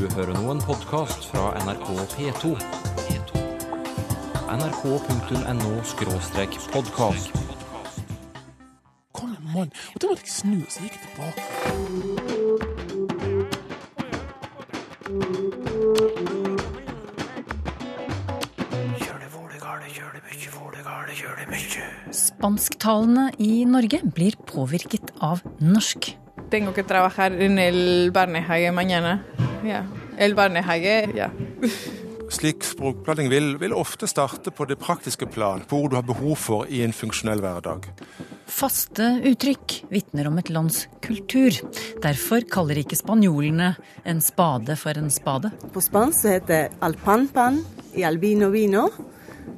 Du hører nå en podkast fra NRK P2. nrk.no-podkast. Kom igjen, mann. Og da måtte jeg snu, så gikk jeg tilbake. Spansktalene i Norge blir påvirket av norsk. Tengo que trabajar en el barnehage mañana. Ja. El barnehage, ja. Slik språkblanding vil, vil ofte starte på det praktiske plan, på ord du har behov for i en funksjonell hverdag. Faste uttrykk vitner om et lands kultur. Derfor kaller ikke spanjolene en spade for en spade. På spansk heter det al pan pan i albino vino.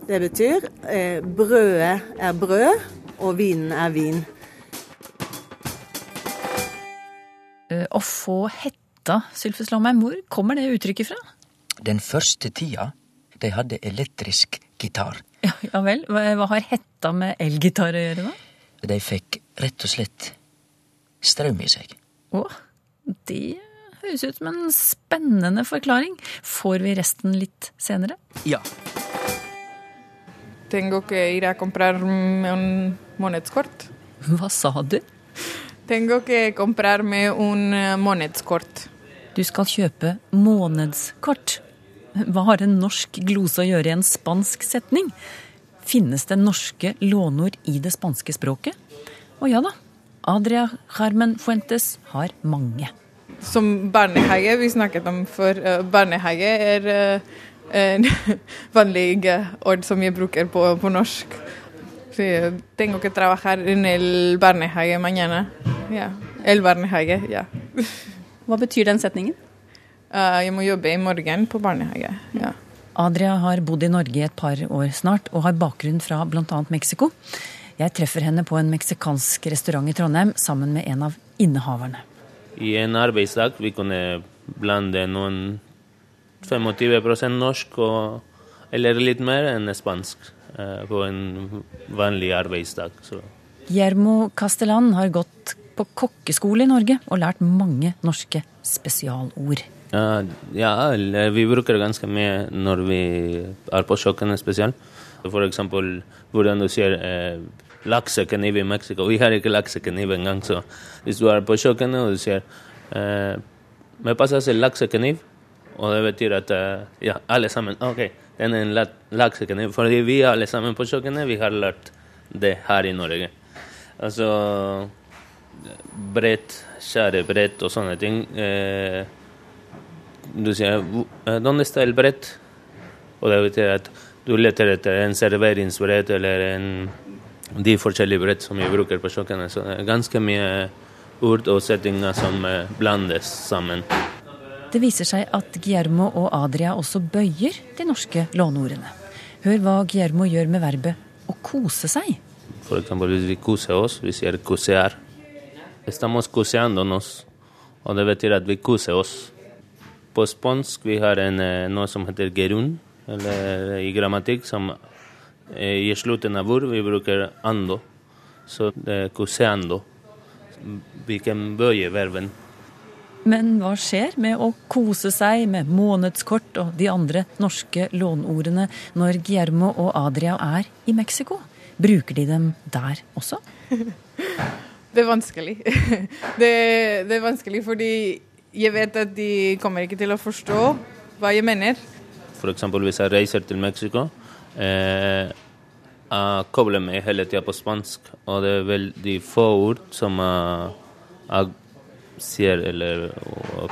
Det betyr eh, brødet er brød, og vinen er vin. Eh, Å få hetta, Sylfus Lomheim, hvor kommer det uttrykket fra? Den første tida, de hadde elektrisk gitar. Ja, ja vel, hva, hva har hetta med elgitar å gjøre da? De fikk rett og slett strøm i seg. Å, det høres ut som en spennende forklaring. Får vi resten litt senere? Ja, Tengo que ir a comprarme un monedskort. Hva sa du? Tengo que comprarme un eh, monedskort. Du skal kjøpe månedskort. Hva har en norsk glose å gjøre i en spansk setning? Finnes det norske låneord i det spanske språket? Og ja da, Adria Carmen Fuentes har mange. Som barnehage, vi snakket om for eh, barnehage er eh, en vanlig ord som jeg bruker på, på norsk. Jeg tengo que trabajar en el barnehage mañana. Ja. El barnehage, ja. Hva betyr den setningen? Eh, jeg må jobbe i morgen på barnehage. Ja. Adria har bodd i Norge i et par år snart, og har bakgrunn fra bl.a. Mexico. Jeg treffer henne på en meksikansk restaurant i Trondheim sammen med en av innehaverne. I en arbeidsdag vi kunne blande noen 25 norsk og, eller litt mer enn spansk eh, på en vanlig arbeidsdag. Så. Guillermo Castellan har gått på kokkeskole i Norge og lært mange norske spesialord. Ja, ja, vi bruker ganske mye når vi er på kjøkkenet spesielt. Eksempel hvordan du sier uh, laksekniv i Mexico. Vi har ikke laksekniv engang, så hvis du er på kjøkkenet og du sier uh, Me pasas el laksekniv, og det betyr at uh, ja, alle sammen OK, den er en laksekniv. Fordi vi alle sammen på kjøkkenet vi har lært det her i Norge. Altså brett, skjære brett og sånne ting. Eh, du sier "Hvor- eh, está el brett? Og det betyr at du leter etter en serveringsbrett eller en, de forskjellige brett som vi bruker på kjøkkenet. Så det er ganske mye ord og settinger som eh, blandes sammen. Det viser seg at Guillermo og Adria også bøyer de norske låneordene. Hør hva Guillermo gjør med verbet å kose seg. For eksempel hvis vi koser oss, vi sier kosear. Estamos kuseándonos, og det betyr at vi koser oss. På spansk vi har en, eh, noe som heter gerun, eller i grammatikk, som eh, i slutten av ord vi bruker ando. Så det er kuseando. Vi kan bøye verven. Men hva skjer med å kose seg med månedskort og de andre norske låneordene når Guillermo og Adria er i Mexico? Bruker de dem der også? Det er vanskelig. Det, det er vanskelig fordi jeg vet at de kommer ikke til å forstå hva jeg mener. Eksempel hvis jeg reiser til Mexico, eh, jeg kobler meg hele tida på spansk, og det er veldig få ord som jeg, jeg sier eller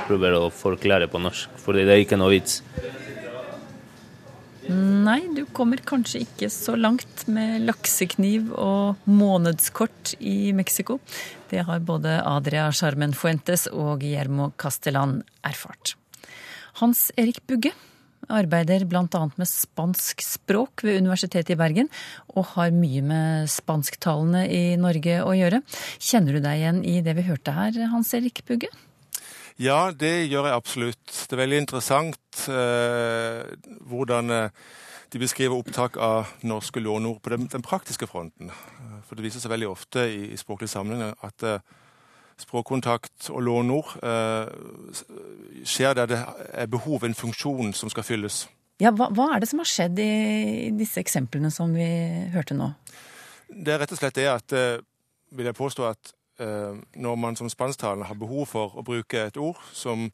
prøver å forklare på norsk, fordi det er ikke noe vits. Nei, du kommer kanskje ikke så langt med laksekniv og månedskort i Mexico. Det har både Adria Charmen Fuentes og Guillermo Castellan erfart. Hans Erik Bugge arbeider bl.a. med spansk språk ved Universitetet i Bergen, og har mye med spansktalene i Norge å gjøre. Kjenner du deg igjen i det vi hørte her, Hans Erik Bugge? Ja, det gjør jeg absolutt. Det er veldig interessant eh, hvordan eh, de beskriver opptak av norske låneord på den, den praktiske fronten. Eh, For det viser seg veldig ofte i, i språklige sammenhenger at eh, språkkontakt og låneord eh, skjer der det er behov, en funksjon som skal fylles. Ja, hva, hva er det som har skjedd i disse eksemplene som vi hørte nå? Det er rett og slett det at, eh, vil jeg påstå at eh, når man som spansktalende har behov for å bruke et ord som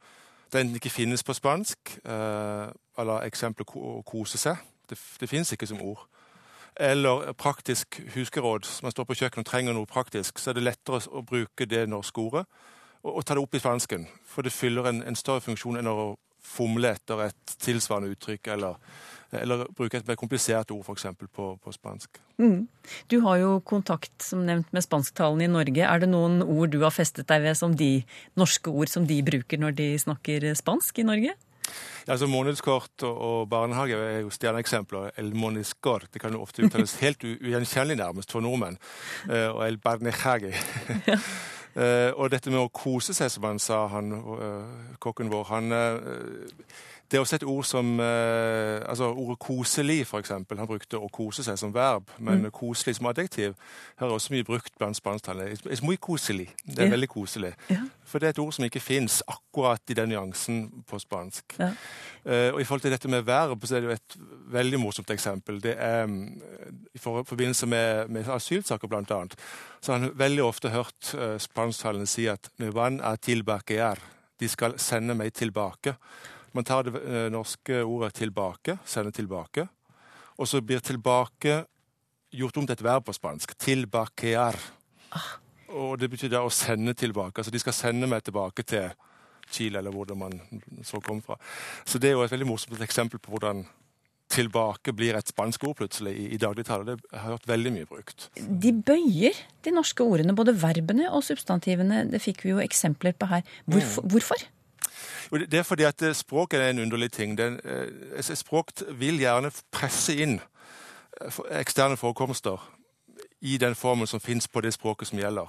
enten ikke finnes på spansk, eh, eller eksempelet å kose seg, det, det finnes ikke som ord, eller praktisk huskeråd, Hvis man står på kjøkkenet og trenger noe praktisk, så er det lettere å bruke det norske ordet og, og ta det opp i spansken. For det fyller en, en større funksjon enn å fomle etter et tilsvarende uttrykk, eller, eller bruke et mer komplisert ord, f.eks. På, på spansk. Mm. Du har jo kontakt som nevnt med spansktalende i Norge. Er det noen ord du har festet deg ved som de norske ord som de bruker når de snakker spansk i Norge? Ja, altså Månedskort og, barnehage er jo stjerneeksempler. El moniscor. Det kan jo ofte uttales helt ugjenkjennelig nærmest for nordmenn. Uh, og el barnehage. ja. Uh, og dette med å kose seg, som han sa, han, uh, kokken vår han, Det er også et ord som altså Ordet 'koselig', eksempel. Han brukte 'å kose seg' som verb, men mm. 'koselig' som adjektiv her er også mye brukt blant spansktalende. Es muy koselig. Det er ja. veldig koselig. Ja. For det er et ord som ikke fins akkurat i den nyansen på spansk. Ja. og i forhold til dette med verb, så er det jo et veldig morsomt eksempel. Det er um, i forbindelse med, med asylsaker, blant annet så har han veldig ofte hørt eh, spansktalende si at «Nuban er tilbake er». De skal sende meg tilbake. Man tar det uh, norske ordet 'tilbake', sender tilbake, og så blir 'tilbake' gjort om til et verb på spansk. 'Tilbakear'. Ah. Og det betyr da å sende tilbake. Altså de skal sende meg tilbake til Chile, eller hvor man så kom fra. Så det er jo et veldig morsomt eksempel på hvordan tilbake blir et spansk ord plutselig i, i dagligtale. Det har jeg hørt veldig mye brukt. De bøyer de norske ordene, både verbene og substantivene. Det fikk vi jo eksempler på her. Hvorfor? Mm. hvorfor? Det er fordi at språket språk er en underlig ting. Den, eh, språk vil gjerne presse inn eh, eksterne forekomster i den formen som fins på det språket som gjelder.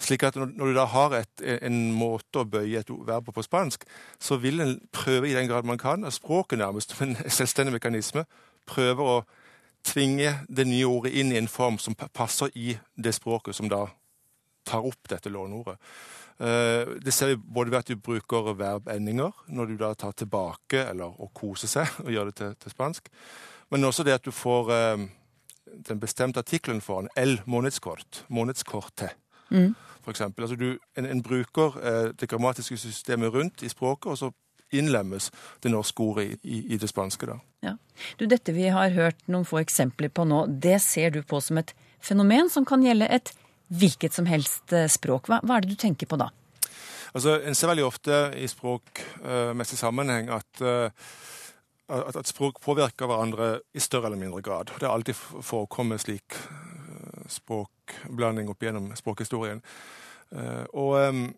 Slik at når du da har et, en måte å bøye et verb på spansk, så vil en prøve i den grad man kan, og språket nærmest som en selvstendig mekanisme, prøver å tvinge det nye ordet inn i en form som passer i det språket som da tar opp dette låneordet. Eh, det ser vi både ved at du bruker verbendinger når du da tar tilbake eller å kose seg og gjør det til, til spansk, men også det at du får eh, den bestemte artikkelen foran el månedskort, månedskortet. Mm. For eksempel. altså du, en, en, bruker eh, det grammatiske systemet rundt i språket, og så innlemmes det norske ordet i, i, i det spanske. da. Ja. Du, Dette vi har hørt noen få eksempler på nå, det ser du på som et fenomen som kan gjelde et hvilket som helst eh, språk. Hva, hva er det du tenker på da? Altså, En ser veldig ofte i språkmessig uh, sammenheng at uh, at, språk påvirker hverandre i større eller mindre grad. Det har alltid forekommet slik uh, språkblanding opp gjennom språkhistorien. Uh, og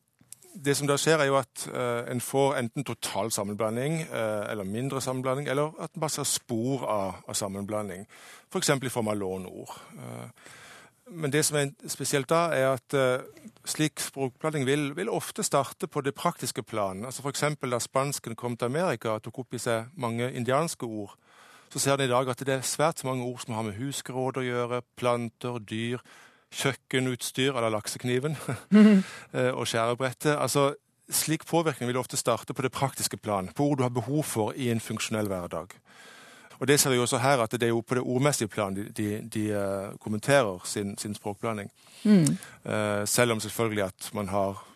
det som da skjer, er jo at uh, en får enten total sammenblanding eller mindre sammenblanding, eller at en bare ser spor av, av sammenblanding. F.eks. i form av låneord. Men det som er spesielt da, er at uh, slik språkblanding vil, vil, ofte starte på det praktiske plan. Altså F.eks. da spansken kom til Amerika og tok opp i seg mange indianske ord, så ser en i dag at det er svært mange ord som har med husgeråd å gjøre, planter, dyr, kjøkkenutstyr, eller laksekniven, uh, og skjærebrettet. Altså, slik påvirkning vil ofte starte på det praktiske plan, på ord du har behov for i en funksjonell hverdag. Og det ser vi også her, at det er jo på det ordmessige plan de, de, de uh, kommenterer sin, sin språkblanding. Mm. Uh, selv om selvfølgelig at man har,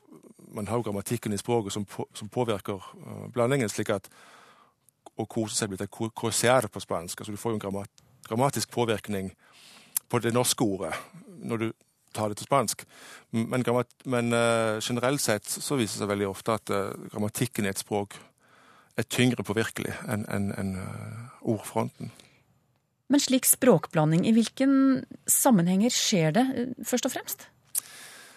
man har grammatikken i språket som, på, som påvirker uh, blandingen, slik at å kose seg blir til coser på spansk. Altså du får jo en grammat, grammatisk påvirkning på det norske ordet når du tar det til spansk. Men, men generelt sett så viser det seg veldig ofte at grammatikken i et språk er tyngre påvirkelig enn en, en, uh, ordfronten. Men slik språkblanding, i hvilken sammenhenger skjer det uh, først og fremst?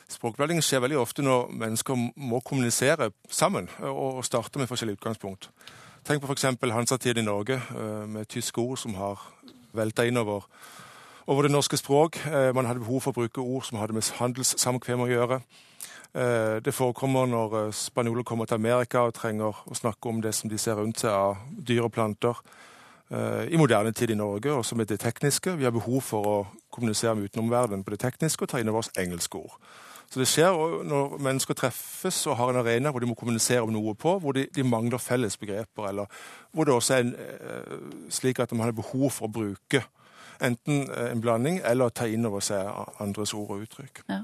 Språkblanding skjer veldig ofte når mennesker må kommunisere sammen og starte med forskjellige utgangspunkt. Tenk på f.eks. hansatiden i Norge, uh, med tyske ord som har velta innover over det norske språk. Man hadde behov for å bruke ord som hadde med handelssamkvem å gjøre. Eh, det forekommer når eh, spanjoler kommer til Amerika og trenger å snakke om det som de ser rundt seg av dyr og planter. Eh, I moderne tid i Norge, også med det tekniske. Vi har behov for å kommunisere med utenomverdenen på det tekniske og ta inn over oss engelske ord. Så det skjer når mennesker treffes og har en arena hvor de må kommunisere om noe på, hvor de, de mangler felles begreper, eller hvor det også er en, eh, slik at man har behov for å bruke enten eh, en blanding eller ta inn over seg andres ord og uttrykk. Ja.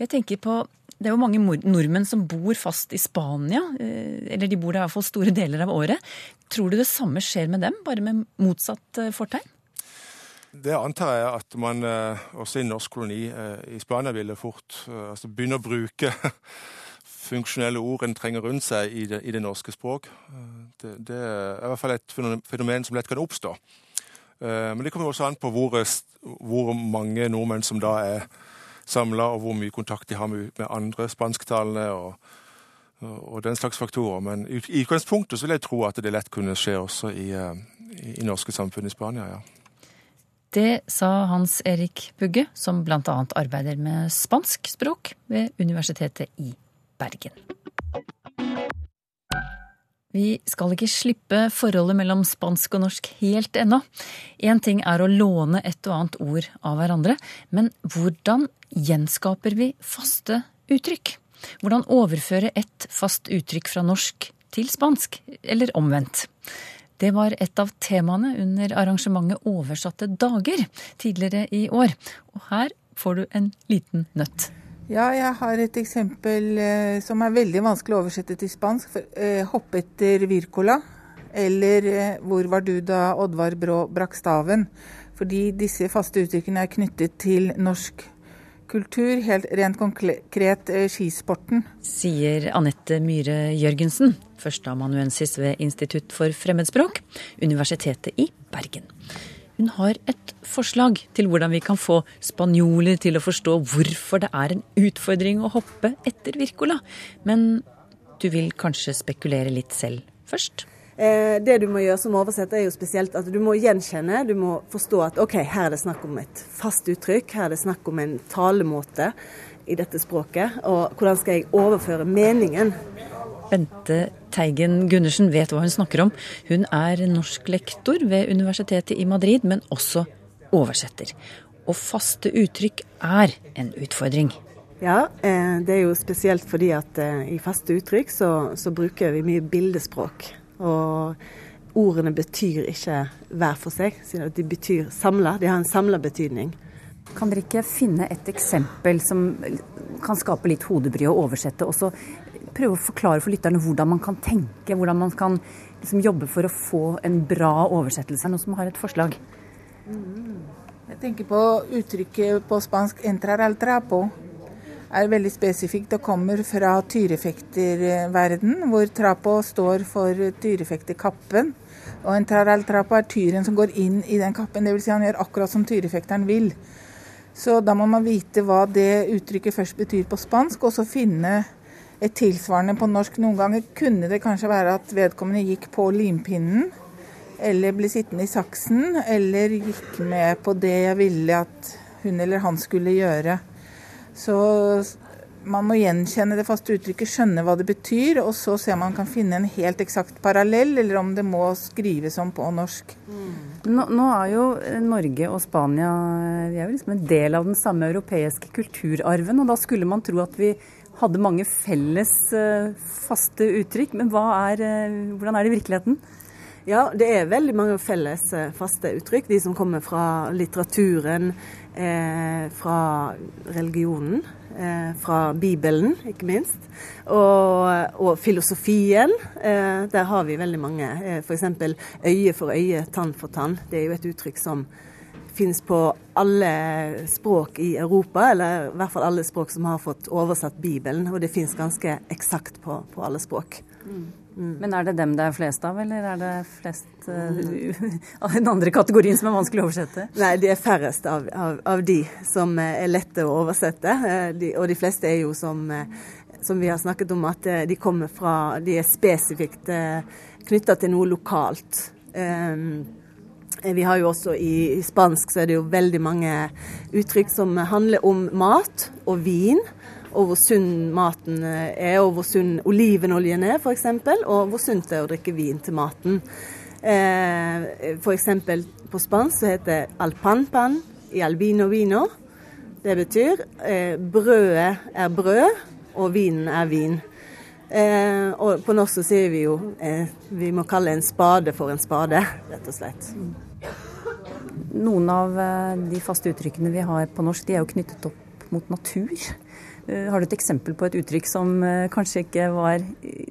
Jeg tenker på det er jo mange nordmenn som bor fast i Spania, eh, eller de bor der i hvert fall store deler av året. Tror du det samme skjer med dem, bare med motsatt eh, fortegn? Det antar jeg at man også i norsk koloni i Spania ville fort altså begynne å bruke funksjonelle ord en trenger rundt seg i det, i det norske språk. Det, det, er i hvert fall et fenomen som lett kan oppstå. Men det kommer også an på hvor, hvor mange nordmenn som da er samla, og hvor mye kontakt de har med, med andre spansktalende og, og, den slags faktorer. Men i, utgangspunktet vil jeg tro at det lett kunne skje også i, eh, i, i norske samfunn i Spania. ja. Det sa Hans Erik Bugge, som bl.a. arbeider med spansk språk ved Universitetet i Bergen. Vi skal ikke slippe forholdet mellom spansk og norsk helt ennå. Én ting er å låne et og annet ord av hverandre, men hvordan gjenskaper vi faste uttrykk? Hvordan overføre et fast uttrykk fra norsk til spansk, eller omvendt? Det var et av temaene under arrangementet Oversatte dager tidligere i år. Og her får du en liten nøtt. Ja, jeg har et eksempel eh, som er veldig vanskelig å oversette til spansk. For, eh, 'Hoppe etter Wirkola', eller eh, 'Hvor var du da Oddvar Brå brakk staven'? Fordi disse faste uttrykkene er knyttet til norsk kultur, helt rent konkret eh, skisporten. Sier Anette Myhre Jørgensen, førsteamanuensis ved Institutt for fremmedspråk, Universitetet i Bergen. Hun har et forslag til hvordan vi kan få spanjoler til å forstå hvorfor det er en utfordring å hoppe etter Wirkola. Men du vil kanskje spekulere litt selv først? Eh, det du må gjøre som oversetter, er jo spesielt at du må gjenkjenne. Du må forstå at OK, her er det snakk om et fast uttrykk, her er det snakk om en talemåte i dette språket. Og hvordan skal jeg overføre meningen Bente Teigen Gundersen vet hva hun snakker om. Hun er norsk lektor ved Universitetet i Madrid, men også oversetter. Og faste uttrykk er en utfordring. Ja, eh, det er jo spesielt fordi at eh, i faste uttrykk så, så bruker vi mye bildespråk. Og ordene betyr ikke hver for seg, siden de betyr samla. De har en samla betydning. Kan dere ikke finne et eksempel som kan skape litt hodebry å oversette, og så prøve å forklare for lytterne hvordan man kan tenke, hvordan man kan liksom jobbe for å få en bra oversettelse. Noen som har et forslag? Mm. Jeg tenker på uttrykket på spansk 'entrar al trapo'. er veldig spesifikt og kommer fra tyrefekterverden, hvor trapo står for tyrefekterkappen. Og entrar al trapo er tyren som går inn i den kappen. Dvs. Si han gjør akkurat som tyrefekteren vil. Så da må man vite hva det uttrykket først betyr på spansk, og så finne et tilsvarende på norsk. Noen ganger kunne det kanskje være at vedkommende gikk på limpinnen, eller ble sittende i saksen, eller gikk med på det jeg ville at hun eller han skulle gjøre. Så man må gjenkjenne det faste uttrykket, skjønne hva det betyr, og så se om man kan finne en helt eksakt parallell, eller om det må skrives om på norsk. Mm. Nå, nå, er jo Norge og Spania vi er jo liksom en del av den samme europeiske kulturarven, og da skulle man tro at vi hadde mange felles uh, faste uttrykk. Men er, uh, hvordan er det i virkeligheten? Ja, det er veldig mange felles uh, faste uttrykk. De som kommer fra litteraturen, fra religionen, fra Bibelen, ikke minst. Og, og filosofien. der har vi veldig mange. Uh, F.eks. øye for øye, tann for tann. Det er jo et uttrykk som finnes på alle språk i Europa, eller i hvert fall alle språk som har fått oversatt Bibelen. Og det finnes ganske eksakt på, på, alle språk. Mm. Mm. Men er det dem det er flest av, eller er det flest uh, av den andre kategorien som er vanskelig å oversette? Nei, det er færrest av, av, av de som er lette å oversette. Uh, de, og de fleste er jo som, som vi har snakket om, at de kommer fra De er spesifikt uh, knytta til noe lokalt. Um, Eh, vi har jo også i, spansk så er det jo veldig mange uttrykk som handler om mat og vin. Og hvor sunn maten eh, er, og hvor sunn olivenoljen er f.eks. Og hvor sunt det er å drikke vin til maten. Eh, f.eks. på spansk så heter det alpanpan i albino vino. Det betyr eh, brødet er brød, og vinen er vin. Eh, og på norsk så sier vi jo eh, vi må kalle en spade for en spade, rett og slett. Noen av eh, de faste uttrykkene vi har på norsk, de er jo knyttet opp mot natur. Eh, har du et eksempel på et uttrykk som eh, kanskje ikke var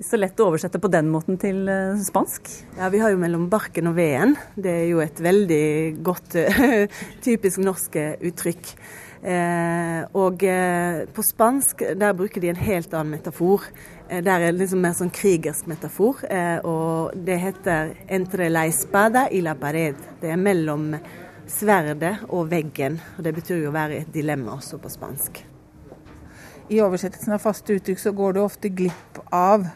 så lett å oversette på den måten til spansk? Ja, Vi har jo 'mellom barken og veden'. Det er jo et veldig godt, typisk norsk uttrykk. Og på spansk der bruker de en helt annen metafor. Der er det liksom mer sånn krigersk metafor. og det heter 'entre la espada y la pared'. Det er mellom sverdet og veggen. og Det betyr jo å være i et dilemma også på spansk. I oversettelsen av faste uttrykk så går du ofte glipp av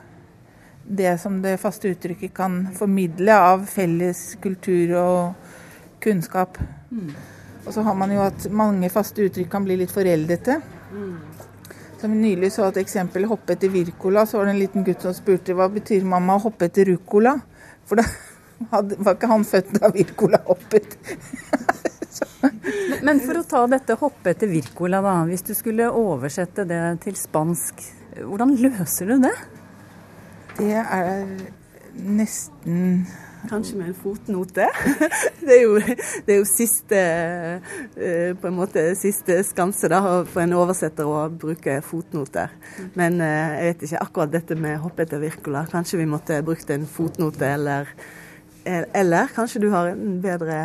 det som det faste uttrykket kan formidle av felles kultur og kunnskap. Mm. Og så har man jo at mange faste uttrykk kan bli litt foreldete. Mm. Som nylig så et eksempel, 'hoppe etter Virkola, så var det en liten gutt som spurte hva betyr mamma å hoppe etter Rucola? For da var ikke han født da Wirkola hoppet. Men for å ta dette hoppet etter Wirkola, da. Hvis du skulle oversette det til spansk, hvordan løser du det? Det er nesten Kanskje med en fotnote. Det er jo, det er jo siste, eh, på en måte, siste skanse da, for en oversetter å bruke fotnoter. Men eh, jeg vet ikke akkurat dette med hoppet etter Wirkola. Kanskje vi måtte brukt en fotnote eller eller kanskje du har bedre,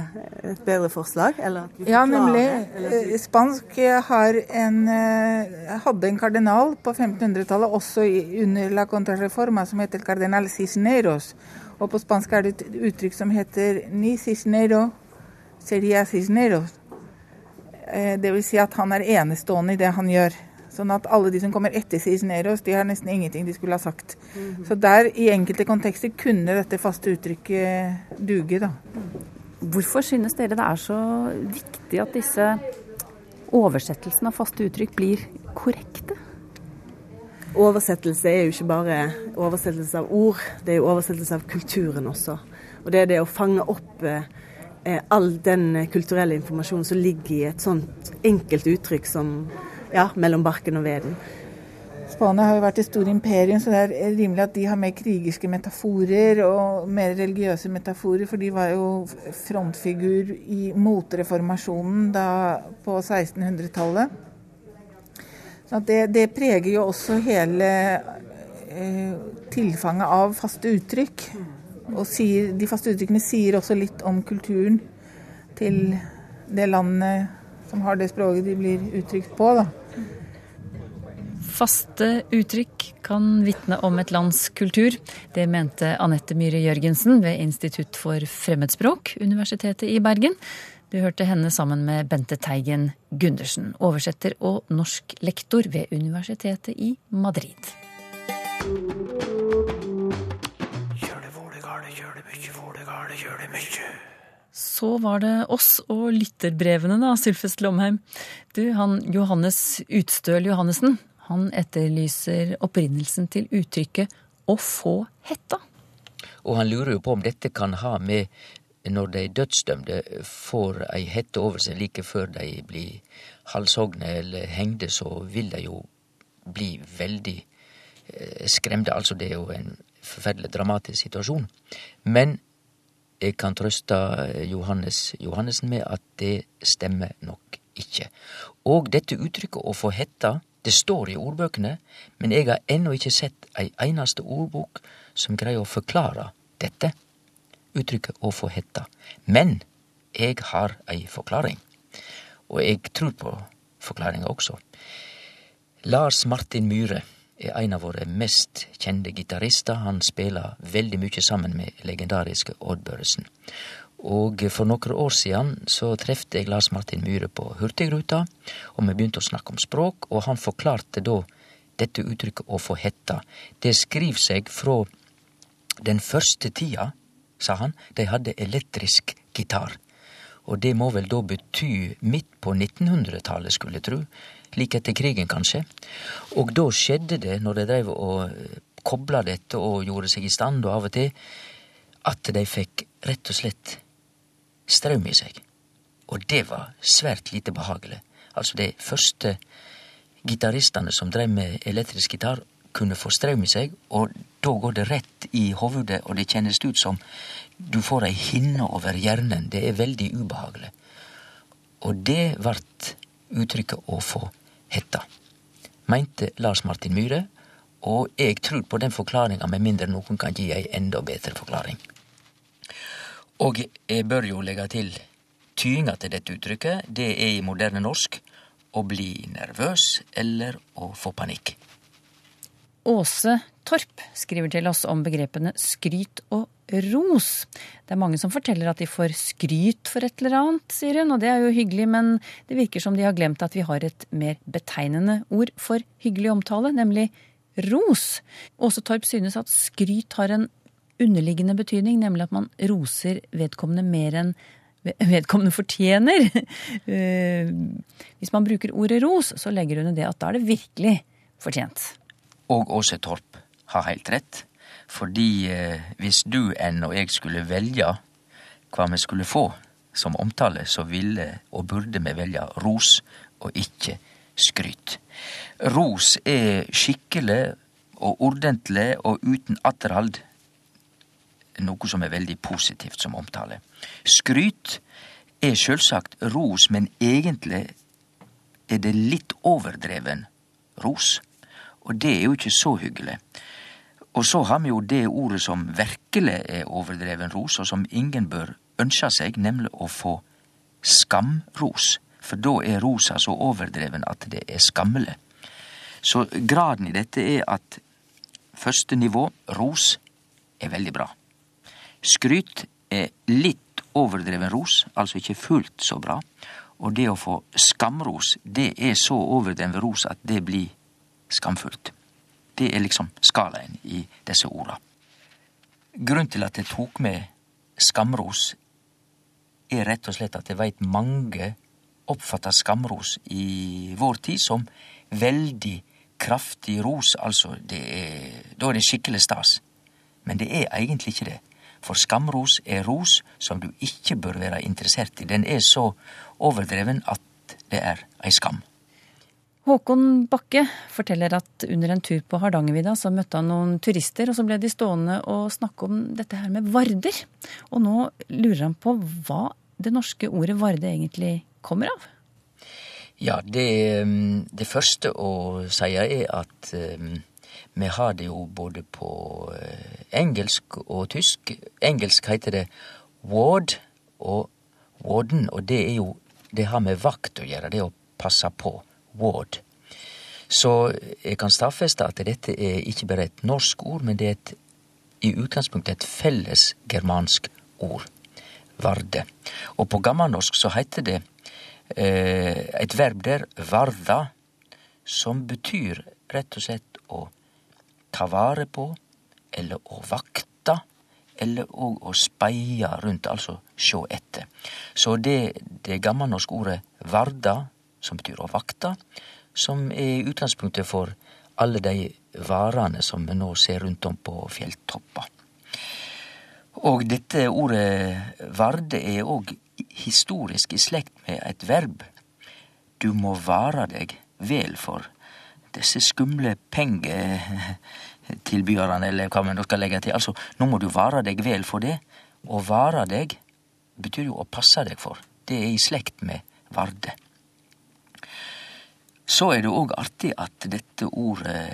et bedre forslag? ja, nemlig. Eller... Spansk en, eh, hadde en kardinal på 1500-tallet, også under la contrareforma, som heter kardinal Cisneros. Og på spansk er det et uttrykk som heter ni cisnero seria cisneros. Eh, det vil si at han er enestående i det han gjør. Sånn at alle de som kommer etter Cisneros, de har nesten ingenting de skulle ha sagt. Mm. Så der, i enkelte kontekster, kunne dette faste uttrykket duge, da. Hvorfor synes dere det er så viktig at disse oversettelsene av faste uttrykk blir korrekte? Oversettelse er jo ikke bare oversettelse av ord, det er jo oversettelse av kulturen også. Og det er det å fange opp eh, all den kulturelle informasjonen som ligger i et sånt enkelt uttrykk som ja, mellom barken og veden. Spania har jo vært et stort imperium, så det er rimelig at de har mer krigerske metaforer og mer religiøse metaforer, for de var jo frontfigur i motreformasjonen da på 1600-tallet. Så det, det, preger jo også hele eh, tilfanget av faste uttrykk. Og sier, de faste uttrykkene sier også litt om kulturen til det landet som har det språket de blir uttrykt på. da. Faste uttrykk kan vitne om et lands kultur. Det mente Anette Myhre Jørgensen ved Institutt for fremmedspråk, Universitetet i Bergen. Du hørte henne sammen med Bente Teigen Gundersen, oversetter og norsk lektor ved Universitetet i Madrid. Så var det oss og lytterbrevene, da, Sylfest Lomheim. Du, han Johannes Utstøl Johannessen, han etterlyser opprinnelsen til uttrykket 'å få hetta'. Og han lurer jo på om dette kan ha med når de dødsdømte får ei hette over seg like før de blir halshogne eller hengde, så vil de jo bli veldig eh, skremte. Altså, det er jo en forferdelig dramatisk situasjon. Men jeg kan trøste Johannes Johannessen med at det stemmer nok ikke. Og dette uttrykket 'å få hetta' Det står i ordbøkene, men jeg har ennå ikke sett ei eneste ordbok som greier å forklare dette uttrykket å få hetta. Men jeg har ei forklaring, og jeg tror på forklaringa også. Lars Martin Myhre er en av våre mest kjente gitarister. Han spiller veldig mye sammen med legendariske Odd Børresen. Og for noen år siden så trefte jeg Lars Martin Myhre på Hurtigruta, og vi begynte å snakke om språk, og han forklarte da dette uttrykket 'å få hetta'. Det skriver seg fra den første tida, sa han, de hadde elektrisk gitar. Og det må vel da bety midt på 1900-tallet, skulle jeg tru. Like etter krigen, kanskje. Og da skjedde det, når de drev og kobla dette og gjorde seg i stand, og av og til, at de fikk rett og slett straum i seg. Og det var svært lite behagelig. Altså de første gitaristene som drev med elektrisk gitar, kunne få straum i seg, og da går det rett i hovudet, og det kjennes ut som du får ei hinne over hjernen. Det er veldig ubehagelig. Og det vart uttrykket å få hetta, meinte Lars Martin Myhre, og eg trur på den forklaringa, med mindre noen kan gi ei enda betre forklaring. Og jeg bør jo legge til tyinga til dette uttrykket, det er i moderne norsk å bli nervøs eller å få panikk. Åse Torp skriver til oss om begrepene skryt og ros. Det er mange som forteller at de får skryt for et eller annet, sier hun, og det er jo hyggelig, men det virker som de har glemt at vi har et mer betegnende ord for hyggelig omtale, nemlig ros. Åse Torp synes at skryt har en underliggende betydning, nemlig at man roser vedkommende mer enn vedkommende fortjener. Eh, hvis man bruker ordet ros, så legger hun i det at da er det virkelig fortjent. Og Åse Torp har helt rett, fordi eh, hvis du enn og jeg skulle velge hva vi skulle få som omtale, så ville og burde vi velge ros og ikke skryt. Ros er skikkelig og ordentlig og uten atterhald noe som er veldig positivt som omtale. Skryt er sjølvsagt ros, men egentlig er det litt overdreven ros. Og det er jo ikke så hyggelig. Og så har vi jo det ordet som virkelig er overdreven ros, og som ingen bør ønske seg, nemlig å få skamros. For da er rosa så overdreven at det er skammelig. Så graden i dette er at første nivå, ros, er veldig bra. Skryt er litt overdreven ros, altså ikke fullt så bra. Og det å få skamros, det er så overdreven ros at det blir skamfullt. Det er liksom skalaen i disse orda. Grunnen til at jeg tok med skamros, er rett og slett at jeg veit mange oppfatter skamros i vår tid som veldig kraftig ros, altså det er, da er det skikkelig stas. Men det er egentlig ikke det. For skamros er ros som du ikke bør være interessert i. Den er så overdreven at det er ei skam. Håkon Bakke forteller at under en tur på Hardangervidda så møtte han noen turister, og så ble de stående og snakke om dette her med varder. Og nå lurer han på hva det norske ordet varde egentlig kommer av? Ja, det, det første å si er at um, vi har det jo både på uh, engelsk og tysk. Engelsk heter det ward og warden, og det er jo Det har med vakt å gjøre, det å passe på. Ward. Så jeg kan stadfeste at dette er ikke bare et norsk ord, men det er et, i utgangspunktet et felles germansk ord. Varde. Og på gammelnorsk så heter det eh, et verb der, varda, som betyr rett og slett å ta vare på, eller å vakta, eller òg å speia rundt, altså sjå etter. Så det, det gammelnorske ordet varda, som betyr å vakta, som er utgangspunktet for alle de varene som vi nå ser rundt om på fjelltoppa. Og dette ordet varde er òg historisk i slekt med et verb. Du må vare deg vel for disse skumle pengetilbyderne, eller hva man skal legge til. Altså, nå må du vare deg vel for det. Å vare deg betyr jo å passe deg for. Det er i slekt med varde. Så er det òg artig at dette ordet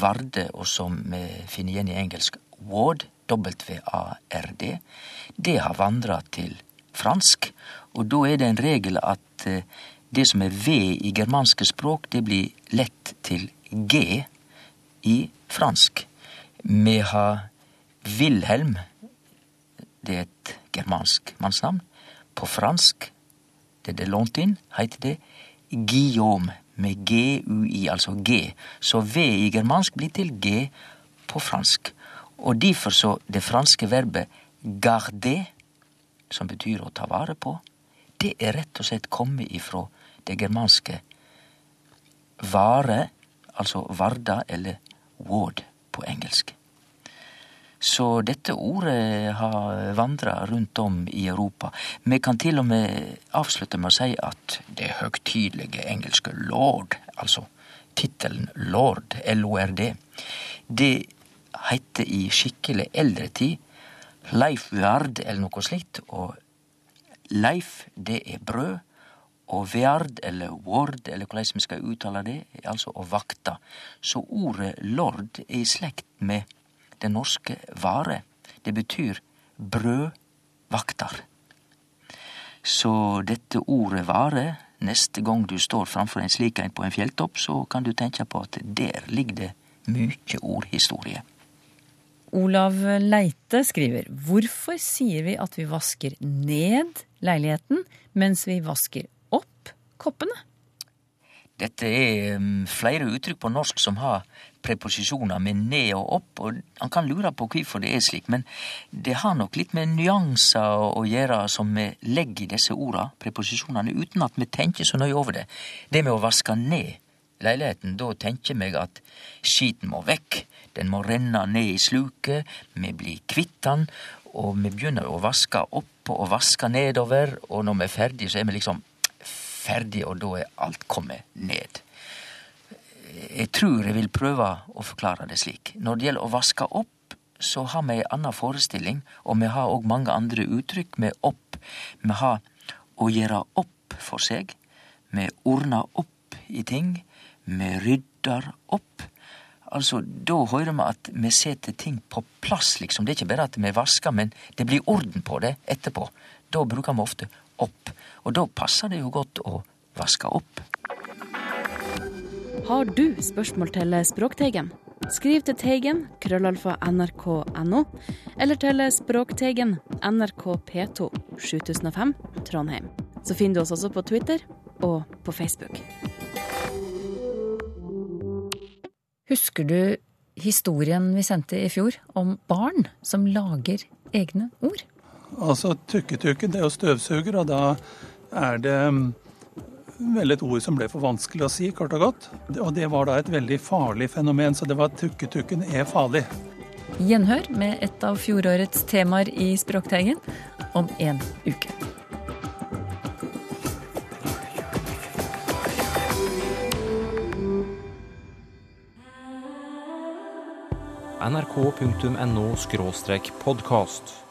varde, og som vi finner igjen i engelsk ward, W-A-R-D, det har vandra til fransk, og da er det en regel at eh, det som er V i germanske språk, det blir lett til G i fransk. Meha Wilhelm, det er et germansk mannsnavn. På fransk, det er det lånt inn, heiter det Guillaume, med G-U-I, altså G. Så V i germansk blir til G på fransk. Og derfor så det franske verbet garder, som betyr å ta vare på, det er rett og slett kommet ifra det germanske vare, altså varda eller ward på engelsk. Så dette ordet har vandra rundt om i Europa. Vi kan til og med avslutte med å si at det høgtidelige engelske lord, altså tittelen lord, LORD, det heiter i skikkelig eldre tid Leifvard eller noe slikt, og Leif, det er brød, og verd, eller Ward, eller hvordan vi skal uttale det, er altså å vakte. Så ordet lord er i slekt med det norske vare. Det betyr brødvakter. Så dette ordet vare, neste gang du står framfor en slik en på en fjelltopp, så kan du tenke på at der ligger det mykje ordhistorie. Olav Leite skriver hvorfor sier vi at vi vasker ned leiligheten mens vi vasker opp koppene? Dette er um, flere uttrykk på norsk som har preposisjoner med ned og opp, og han kan lure på hvorfor det er slik, men det har nok litt med nyanser å gjøre som vi legger i disse orda, preposisjonene, uten at vi tenker så nøye over det. Det med å vaske ned leiligheten, da tenker meg at skiten må vekk, den må renne ned i sluket, vi blir kvitt den, og vi begynner å vaske opp og vaske nedover, og når vi er ferdige, så er vi liksom ferdig, og da er alt kommet ned. Jeg tror jeg vil prøve å forklare det slik. Når det gjelder å vaske opp, så har vi ei anna forestilling, og vi har òg mange andre uttrykk med opp. Vi har å gjøre opp for seg, vi ordner opp i ting, vi rydder opp. Altså, Da hører vi at vi setter ting på plass, liksom. Det er ikke bare at vi vasker, men det blir orden på det etterpå. Da bruker vi ofte opp. Og da passer det jo godt å vaske opp. Har du spørsmål til Språkteigen? Skriv til Teigen, krøllalfa nrk.no, eller til Språkteigen, NRK P2, 7005, Trondheim. Så finner du oss også på Twitter og på Facebook. Husker du historien vi sendte i fjor om barn som lager egne ord? Altså tukketukken, det er jo støvsuger, og da er det mm, vel et ord som ble for vanskelig å si, kort og godt. Og det var da et veldig farlig fenomen, så det var tukketukken er farlig. Gjenhør med et av fjorårets temaer i Språkteigen om en uke. nrk.no podkast.